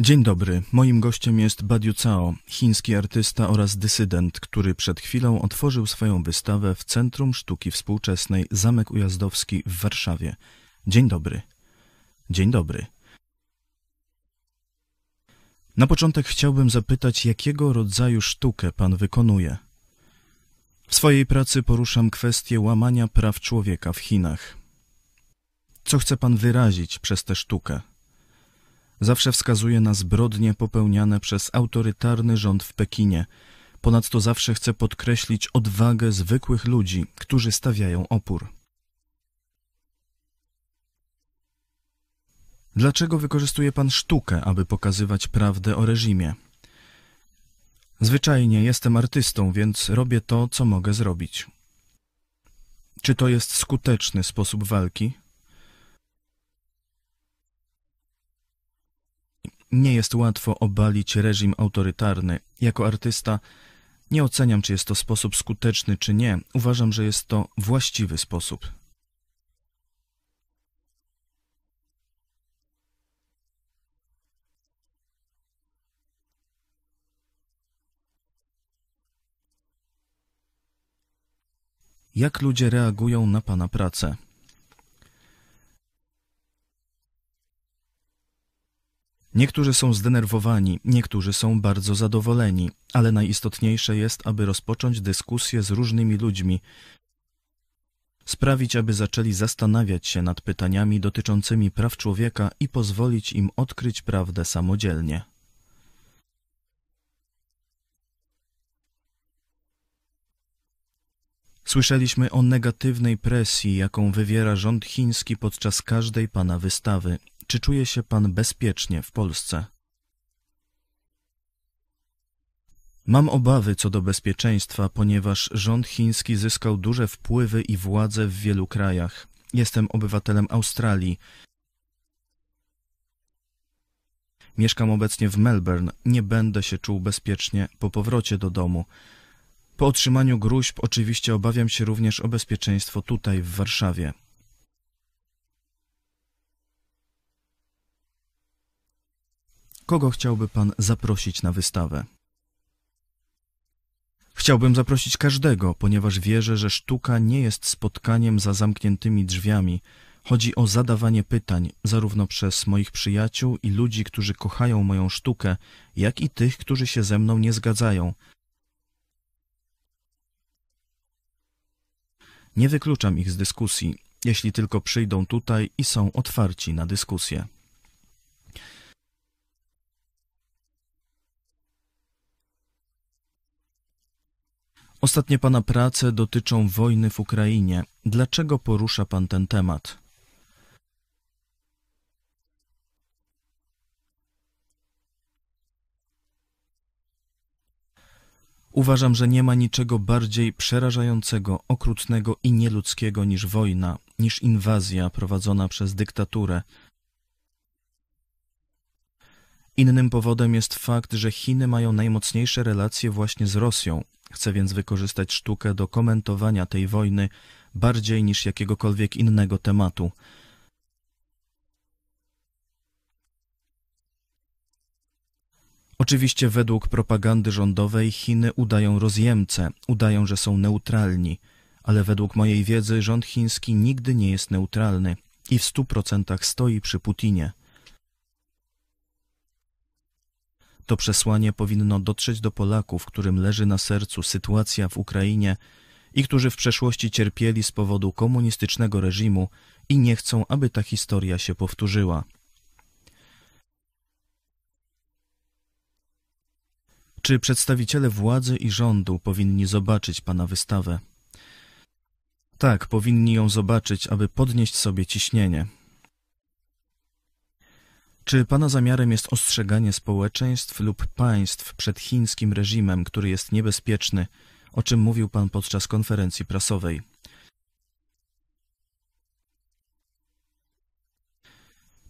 Dzień dobry. Moim gościem jest Badiu Cao, chiński artysta oraz dysydent, który przed chwilą otworzył swoją wystawę w Centrum Sztuki Współczesnej Zamek Ujazdowski w Warszawie. Dzień dobry. Dzień dobry. Na początek chciałbym zapytać, jakiego rodzaju sztukę pan wykonuje? W swojej pracy poruszam kwestię łamania praw człowieka w Chinach. Co chce pan wyrazić przez tę sztukę? Zawsze wskazuje na zbrodnie popełniane przez autorytarny rząd w Pekinie. Ponadto zawsze chce podkreślić odwagę zwykłych ludzi, którzy stawiają opór. Dlaczego wykorzystuje pan sztukę, aby pokazywać prawdę o reżimie? Zwyczajnie jestem artystą, więc robię to, co mogę zrobić. Czy to jest skuteczny sposób walki? Nie jest łatwo obalić reżim autorytarny. Jako artysta nie oceniam, czy jest to sposób skuteczny, czy nie. Uważam, że jest to właściwy sposób. Jak ludzie reagują na Pana pracę? Niektórzy są zdenerwowani, niektórzy są bardzo zadowoleni, ale najistotniejsze jest, aby rozpocząć dyskusję z różnymi ludźmi, sprawić, aby zaczęli zastanawiać się nad pytaniami dotyczącymi praw człowieka i pozwolić im odkryć prawdę samodzielnie. Słyszeliśmy o negatywnej presji, jaką wywiera rząd chiński podczas każdej pana wystawy. Czy czuje się pan bezpiecznie w Polsce? Mam obawy co do bezpieczeństwa, ponieważ rząd chiński zyskał duże wpływy i władze w wielu krajach. Jestem obywatelem Australii. Mieszkam obecnie w Melbourne. Nie będę się czuł bezpiecznie po powrocie do domu. Po otrzymaniu gruźb oczywiście obawiam się również o bezpieczeństwo tutaj, w Warszawie. Kogo chciałby pan zaprosić na wystawę? Chciałbym zaprosić każdego, ponieważ wierzę, że sztuka nie jest spotkaniem za zamkniętymi drzwiami. Chodzi o zadawanie pytań, zarówno przez moich przyjaciół i ludzi, którzy kochają moją sztukę, jak i tych, którzy się ze mną nie zgadzają. Nie wykluczam ich z dyskusji, jeśli tylko przyjdą tutaj i są otwarci na dyskusję. Ostatnie pana prace dotyczą wojny w Ukrainie. Dlaczego porusza pan ten temat? Uważam, że nie ma niczego bardziej przerażającego, okrutnego i nieludzkiego niż wojna, niż inwazja prowadzona przez dyktaturę. Innym powodem jest fakt, że Chiny mają najmocniejsze relacje właśnie z Rosją. Chcę więc wykorzystać sztukę do komentowania tej wojny bardziej niż jakiegokolwiek innego tematu. Oczywiście według propagandy rządowej Chiny udają rozjemcę, udają, że są neutralni, ale według mojej wiedzy rząd chiński nigdy nie jest neutralny i w stu procentach stoi przy Putinie. To przesłanie powinno dotrzeć do Polaków, którym leży na sercu sytuacja w Ukrainie i którzy w przeszłości cierpieli z powodu komunistycznego reżimu i nie chcą, aby ta historia się powtórzyła. Czy przedstawiciele władzy i rządu powinni zobaczyć pana wystawę? Tak, powinni ją zobaczyć, aby podnieść sobie ciśnienie. Czy pana zamiarem jest ostrzeganie społeczeństw lub państw przed chińskim reżimem, który jest niebezpieczny, o czym mówił pan podczas konferencji prasowej?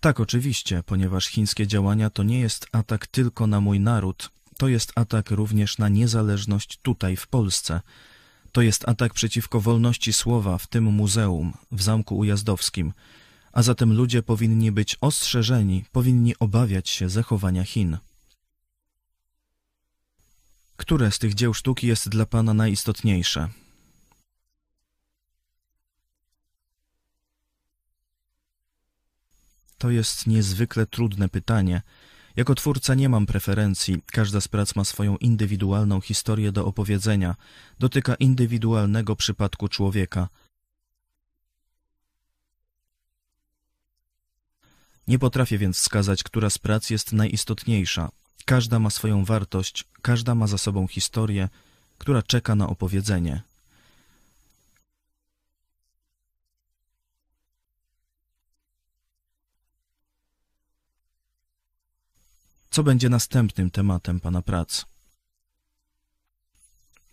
Tak, oczywiście, ponieważ chińskie działania to nie jest atak tylko na mój naród, to jest atak również na niezależność tutaj w Polsce. To jest atak przeciwko wolności słowa w tym muzeum, w Zamku Ujazdowskim. A zatem ludzie powinni być ostrzeżeni, powinni obawiać się zachowania Chin. Które z tych dzieł sztuki jest dla Pana najistotniejsze? To jest niezwykle trudne pytanie. Jako twórca nie mam preferencji. Każda z prac ma swoją indywidualną historię do opowiedzenia. Dotyka indywidualnego przypadku człowieka. Nie potrafię więc wskazać, która z prac jest najistotniejsza. Każda ma swoją wartość, każda ma za sobą historię, która czeka na opowiedzenie. Co będzie następnym tematem Pana prac?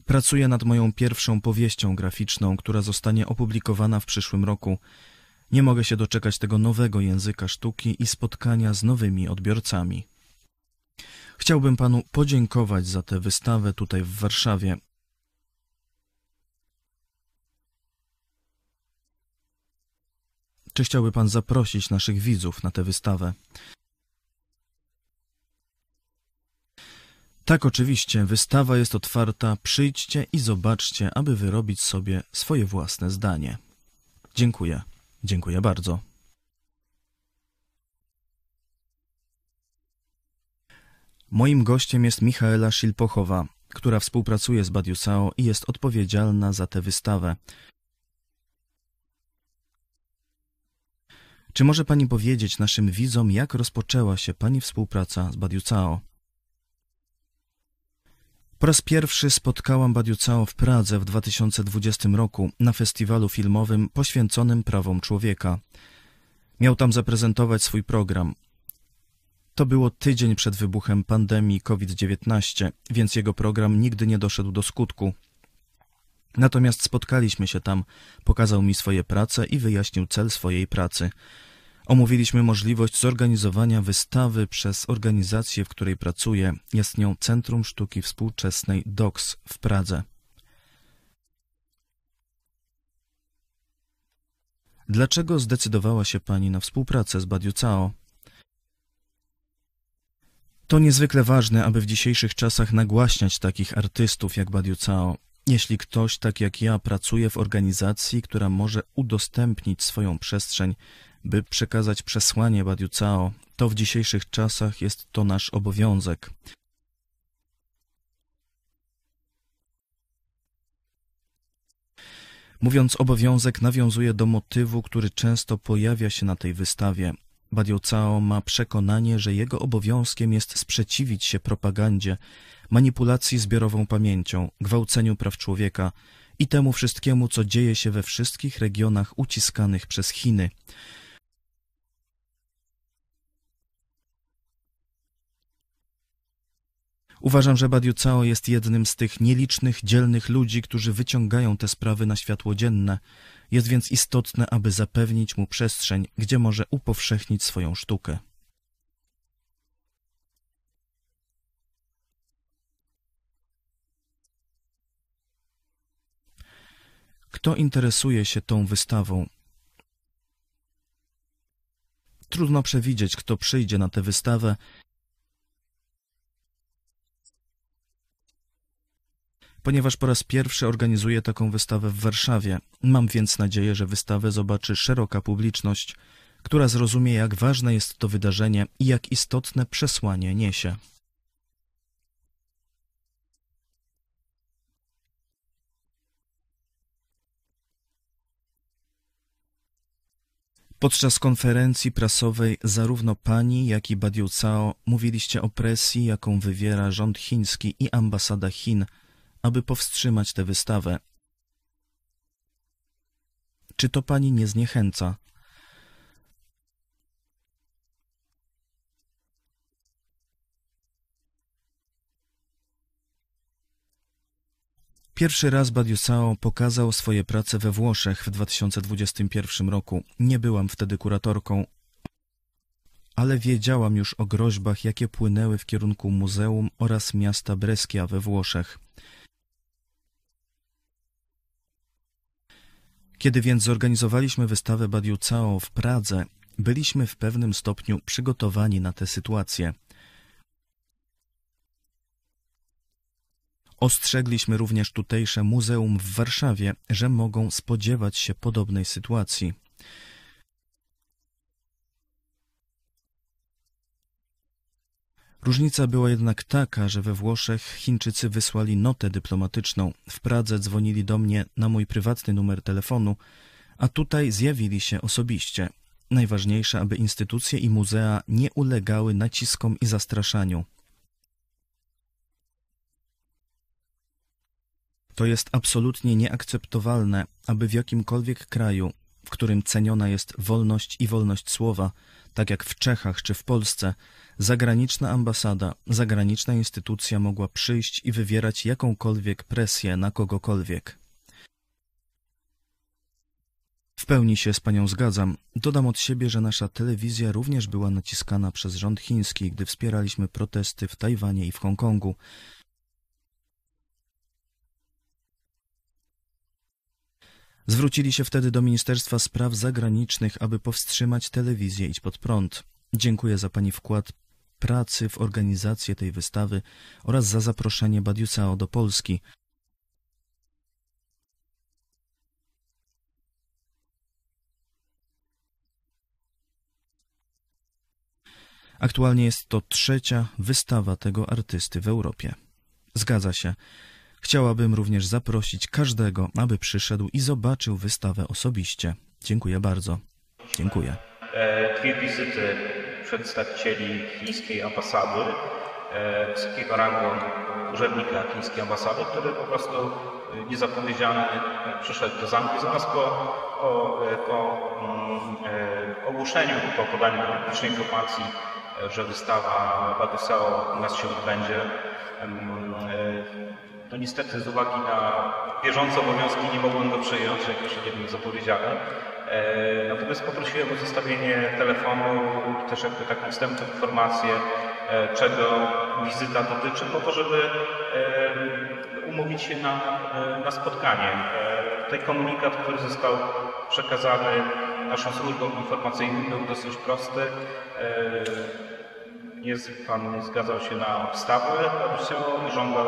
Pracuję nad moją pierwszą powieścią graficzną, która zostanie opublikowana w przyszłym roku. Nie mogę się doczekać tego nowego języka sztuki i spotkania z nowymi odbiorcami. Chciałbym Panu podziękować za tę wystawę tutaj w Warszawie. Czy chciałby Pan zaprosić naszych widzów na tę wystawę? Tak, oczywiście, wystawa jest otwarta. Przyjdźcie i zobaczcie, aby wyrobić sobie swoje własne zdanie. Dziękuję. Dziękuję bardzo. Moim gościem jest Michaela Szilpochowa, która współpracuje z Badiusao i jest odpowiedzialna za tę wystawę. Czy może Pani powiedzieć naszym widzom, jak rozpoczęła się Pani współpraca z Badiucao? Po raz pierwszy spotkałam Badiucao w Pradze w 2020 roku na festiwalu filmowym poświęconym prawom człowieka. Miał tam zaprezentować swój program. To było tydzień przed wybuchem pandemii COVID-19, więc jego program nigdy nie doszedł do skutku. Natomiast spotkaliśmy się tam, pokazał mi swoje prace i wyjaśnił cel swojej pracy. Omówiliśmy możliwość zorganizowania wystawy przez organizację, w której pracuję. Jest nią Centrum Sztuki Współczesnej DOCS w Pradze. Dlaczego zdecydowała się Pani na współpracę z Badiu Cao? To niezwykle ważne, aby w dzisiejszych czasach nagłaśniać takich artystów jak Badiu Cao. Jeśli ktoś, tak jak ja, pracuje w organizacji, która może udostępnić swoją przestrzeń, by przekazać przesłanie Badiu Cao, to w dzisiejszych czasach jest to nasz obowiązek. Mówiąc obowiązek, nawiązuje do motywu, który często pojawia się na tej wystawie. Badiu Cao ma przekonanie, że jego obowiązkiem jest sprzeciwić się propagandzie, manipulacji zbiorową pamięcią, gwałceniu praw człowieka i temu wszystkiemu, co dzieje się we wszystkich regionach uciskanych przez Chiny. Uważam, że Badiu Cao jest jednym z tych nielicznych, dzielnych ludzi, którzy wyciągają te sprawy na światło dzienne. Jest więc istotne, aby zapewnić mu przestrzeń, gdzie może upowszechnić swoją sztukę. Kto interesuje się tą wystawą? Trudno przewidzieć, kto przyjdzie na tę wystawę ponieważ po raz pierwszy organizuję taką wystawę w Warszawie. Mam więc nadzieję, że wystawę zobaczy szeroka publiczność, która zrozumie, jak ważne jest to wydarzenie i jak istotne przesłanie niesie. Podczas konferencji prasowej zarówno pani, jak i Badiu Cao mówiliście o presji, jaką wywiera rząd chiński i ambasada Chin aby powstrzymać tę wystawę. Czy to pani nie zniechęca? Pierwszy raz Badiusao pokazał swoje prace we Włoszech w 2021 roku. Nie byłam wtedy kuratorką, ale wiedziałam już o groźbach, jakie płynęły w kierunku muzeum oraz miasta Brescia we Włoszech. Kiedy więc zorganizowaliśmy wystawę Badiu Cao w Pradze, byliśmy w pewnym stopniu przygotowani na tę sytuację. Ostrzegliśmy również tutejsze muzeum w Warszawie, że mogą spodziewać się podobnej sytuacji. Różnica była jednak taka, że we Włoszech Chińczycy wysłali notę dyplomatyczną, w Pradze dzwonili do mnie na mój prywatny numer telefonu, a tutaj zjawili się osobiście. Najważniejsze, aby instytucje i muzea nie ulegały naciskom i zastraszaniu. To jest absolutnie nieakceptowalne, aby w jakimkolwiek kraju, w którym ceniona jest wolność i wolność słowa, tak jak w Czechach czy w Polsce, zagraniczna ambasada, zagraniczna instytucja mogła przyjść i wywierać jakąkolwiek presję na kogokolwiek. W pełni się z panią zgadzam. Dodam od siebie, że nasza telewizja również była naciskana przez rząd chiński, gdy wspieraliśmy protesty w Tajwanie i w Hongkongu. Zwrócili się wtedy do Ministerstwa Spraw Zagranicznych, aby powstrzymać telewizję Idź Pod Prąd. Dziękuję za Pani wkład pracy w organizację tej wystawy oraz za zaproszenie Badiusao do Polski. Aktualnie jest to trzecia wystawa tego artysty w Europie. Zgadza się. Chciałabym również zaprosić każdego, aby przyszedł i zobaczył wystawę osobiście. Dziękuję bardzo. Dziękuję. E, dwie wizyty przedstawicieli chińskiej ambasady, e, wysokiego rangu urzędnika chińskiej ambasady, który po prostu e, niezapowiedziany przyszedł do zamku zaraz po, po, po mm, ogłoszeniu, po podaniu publicznej informacji, że wystawa Badusao u nas się odbędzie. No niestety z uwagi na bieżące obowiązki nie mogłem go przyjąć, jak już wiem, zapowiedziałem. E, natomiast poprosiłem o zostawienie telefonu też jakby taką wstępną informację, e, czego wizyta dotyczy, po to, żeby e, umówić się na, na spotkanie. Tutaj komunikat, który został przekazany naszą służbą informacyjną był dosyć prosty. Nie, pan nie zgadzał się na obstawy, a żądał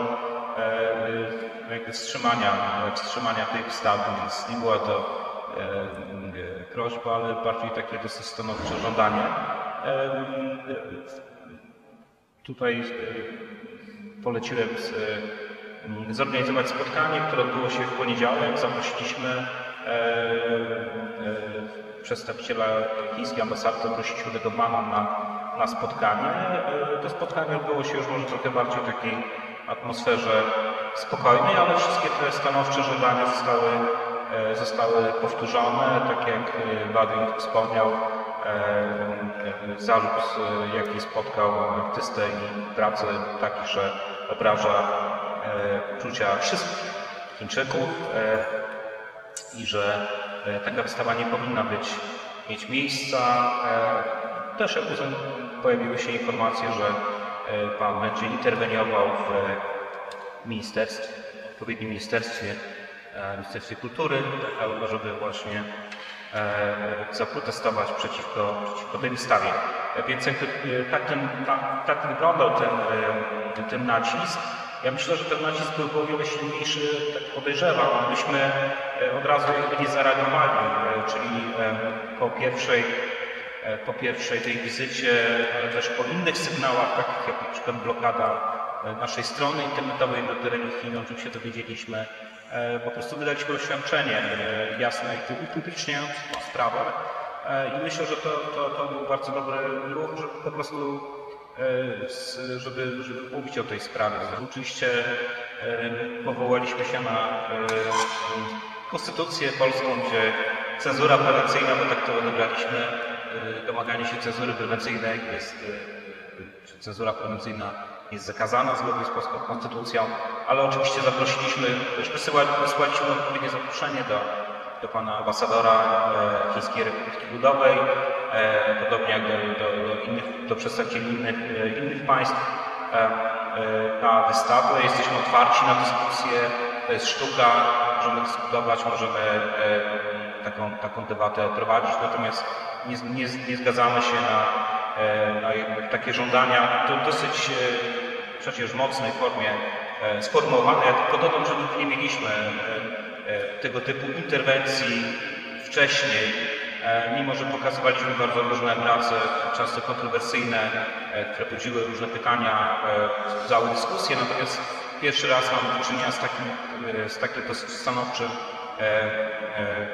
jakby wstrzymania, wstrzymania tej ustawy, więc nie była to prośba, ale bardziej takie dosyć stanowcze żądanie. Tutaj poleciłem zorganizować spotkanie, które odbyło się w poniedziałek. Zaprosiliśmy przedstawiciela chińskiej ambasady, zaprosiliśmy tego pana na, na spotkanie. To spotkanie odbyło się już może trochę bardziej takiej atmosferze spokojnej, ale wszystkie te stanowcze żądania zostały, e, zostały powtórzone. Tak jak Badwin e, wspomniał, e, zarzut, jaki spotkał artystę i pracę taki, że obraża uczucia wszystkich Chińczyków i że taka wystawa nie powinna być, mieć miejsca. Też jak pojawiły się informacje, że Pan będzie interweniował w ministerstwie, w odpowiednim ministerstwie, e, Ministerstwie Kultury, tak, żeby właśnie e, zaprotestować przeciwko, przeciwko tej wystawie. Więc jakby e, tak, ten, tak, tak wyglądał ten, ten nacisk. Ja myślę, że ten nacisk był o wiele silniejszy, tak podejrzewam, gdybyśmy od razu jakby nie zareagowali, czyli po pierwszej E, po pierwszej tej wizycie, ale też po innych sygnałach, takich jak na przykład blokada e, naszej strony internetowej na terenie Chin, o czym się dowiedzieliśmy. E, po prostu wydaliśmy oświadczenie jasne i upubliczniając tę sprawę. I myślę, że to, to, to był bardzo dobry ruch, żeby po prostu żeby, żeby mówić o tej sprawie. Oczywiście powołaliśmy się na konstytucję polską, gdzie cenzura prewencyjna, bo tak to odebraliśmy, domaganie się cenzury prewencyjnej jest, czy cenzura prewencyjna jest zakazana zgodnie z polską konstytucją, ale oczywiście zaprosiliśmy, też wysłaliśmy odpowiednie zaproszenie do, do pana ambasadora e, Chińskiej Republiki Ludowej, e, podobnie jak do, do, do, innych, do przedstawicieli innych, e, innych państw. Na wystawę. Jesteśmy otwarci na dyskusję, to jest sztuka, możemy dyskutować, możemy taką, taką debatę prowadzić, natomiast nie, nie, nie zgadzamy się na, na takie żądania, to dosyć przecież mocnej formie sformułowane. Ja tylko dodam, że nie mieliśmy tego typu interwencji wcześniej, mimo że pokazywaliśmy bardzo różne prace, często kontrowersyjne, które budziły różne pytania, wzbudzały dyskusje, natomiast pierwszy raz mam do czynienia z takim, z takim dosyć stanowczym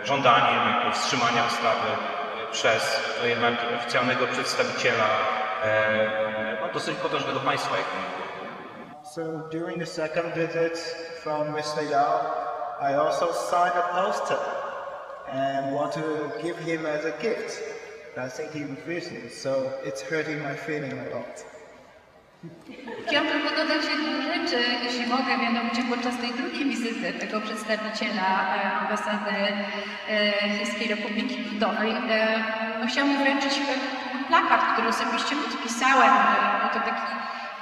żądaniem wstrzymania ustawy przez jednak oficjalnego przedstawiciela no, dosyć potężnego państwa, jak So during the second visit from Mr. Yao, I also signed a poster and want to give him as a gift. I think he refused it, so it's hurting my feeling a lot. Dodać jedną rzecz, jeśli mogę, mianowicie podczas tej drugiej wizyty tego przedstawiciela ambasady Chińskiej Republiki Ludowej e, no, chciałam wręczyć plakat, który osobiście podpisałem. To taki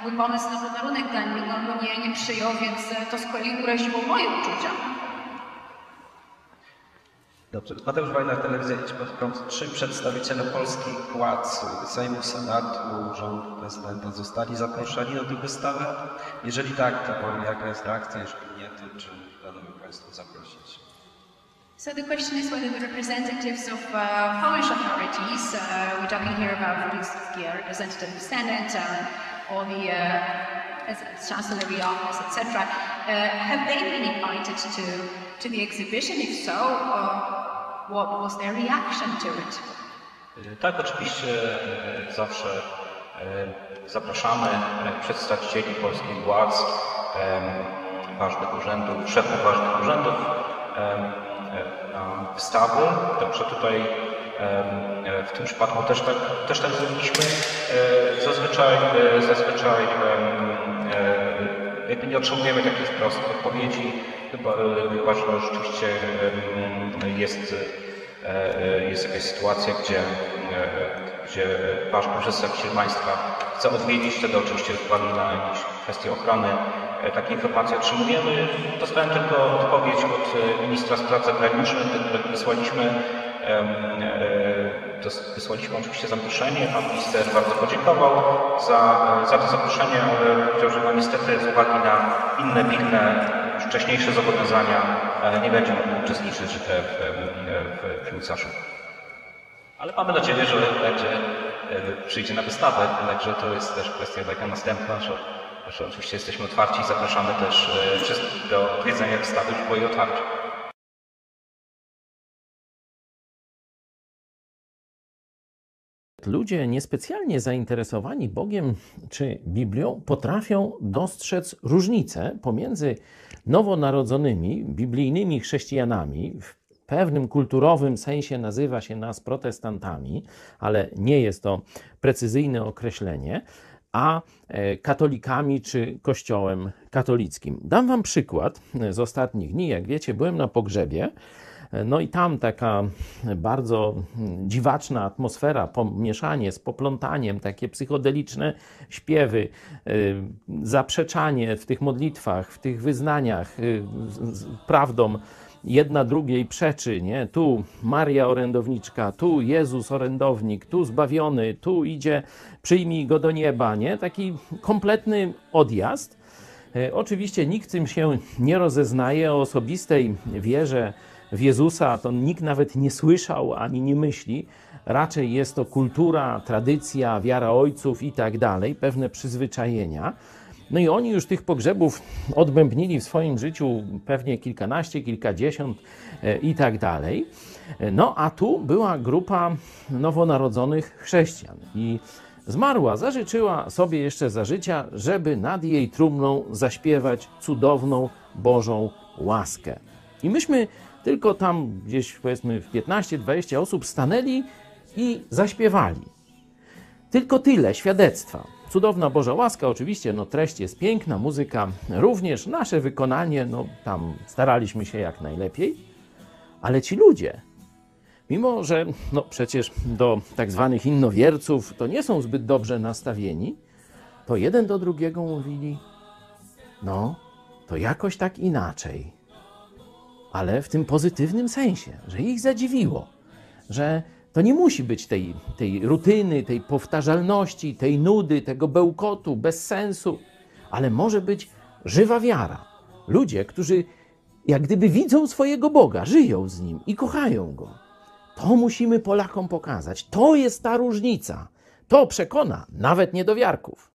mój pomysł na podarunek dla niego, on go nie, nie przyjął, więc to z kolei uraziło moje uczucia. Dobrze. Mateusz Wajnar, Telewizja Idź Pod Prąd. Czy przedstawiciele polskich władz, Sejmu, Senatu, rządu, prezydenta zostali zaproszeni na tę wystawę? Jeżeli tak, to jaka jest reakcja? Jeżeli nie, to czy planują Państwo zaprosić? So the question is whether the representatives of uh, Polish authorities, uh, we're talking here about the representative of the Senate, uh, or the uh, Chancellery office, etc., uh, have they been invited to, to the exhibition? If so, uh, what was their reaction to it? Tak, oczywiście e, zawsze e, zapraszamy przedstawicieli polskich władz, ważnych urzędów, szefów ważnych urzędów na wystawy. Także tutaj w tym przypadku też tak, też tak zrobiliśmy. E, zazwyczaj, zazwyczaj jakby nie otrzymujemy takich prostych odpowiedzi, chyba, że rzeczywiście jest, jest jakaś sytuacja, gdzie, gdzie ważny przedstawiciel państwa chce odwiedzić, wtedy oczywiście z na jakieś kwestie ochrony takie informacje otrzymujemy. Dostałem tylko odpowiedź od ministra spraw zagranicznych, do wysłaliśmy Wysłaliśmy oczywiście zaproszenie. Pan minister bardzo podziękował za, za to zaproszenie, ale powiedział, że no niestety z uwagi na inne pilne, wcześniejsze zobowiązania nie będzie mógł uczestniczyć w, w, w piłcarzu. Ale mamy nadzieję, że będzie, przyjdzie na wystawę, także to jest też kwestia taka następna, że, że oczywiście jesteśmy otwarci i zapraszamy też wszystkich do odwiedzenia wystawy w Boju Otwarciu. Ludzie niespecjalnie zainteresowani Bogiem czy Biblią potrafią dostrzec różnicę pomiędzy nowonarodzonymi, biblijnymi chrześcijanami. W pewnym kulturowym sensie nazywa się nas protestantami, ale nie jest to precyzyjne określenie, a e, katolikami czy kościołem katolickim. Dam Wam przykład z ostatnich dni. Jak wiecie, byłem na pogrzebie no i tam taka bardzo dziwaczna atmosfera, pomieszanie z poplątaniem, takie psychodeliczne śpiewy, y, zaprzeczanie w tych modlitwach, w tych wyznaniach y, prawdą jedna drugiej przeczy, nie? Tu Maria orędowniczka, tu Jezus orędownik, tu zbawiony, tu idzie, przyjmij go do nieba, nie? Taki kompletny odjazd. E, oczywiście nikt tym się nie rozeznaje o osobistej wierze w Jezusa to nikt nawet nie słyszał ani nie myśli. Raczej jest to kultura, tradycja, wiara ojców i tak dalej, pewne przyzwyczajenia. No i oni już tych pogrzebów odbębnili w swoim życiu pewnie kilkanaście, kilkadziesiąt e, i tak dalej. No a tu była grupa nowonarodzonych chrześcijan i zmarła, zażyczyła sobie jeszcze za życia, żeby nad jej trumną zaśpiewać cudowną Bożą łaskę. I myśmy tylko tam gdzieś powiedzmy w 15-20 osób stanęli i zaśpiewali. Tylko tyle świadectwa. Cudowna Boża łaska, oczywiście, no treść jest piękna, muzyka również, nasze wykonanie, no tam staraliśmy się jak najlepiej, ale ci ludzie, mimo że no przecież do tak zwanych innowierców to nie są zbyt dobrze nastawieni, to jeden do drugiego mówili, no to jakoś tak inaczej. Ale w tym pozytywnym sensie, że ich zadziwiło, że to nie musi być tej, tej rutyny, tej powtarzalności, tej nudy, tego bełkotu, bez sensu, ale może być żywa wiara. Ludzie, którzy jak gdyby widzą swojego Boga, żyją z nim i kochają go. To musimy Polakom pokazać. To jest ta różnica. To przekona nawet niedowiarków.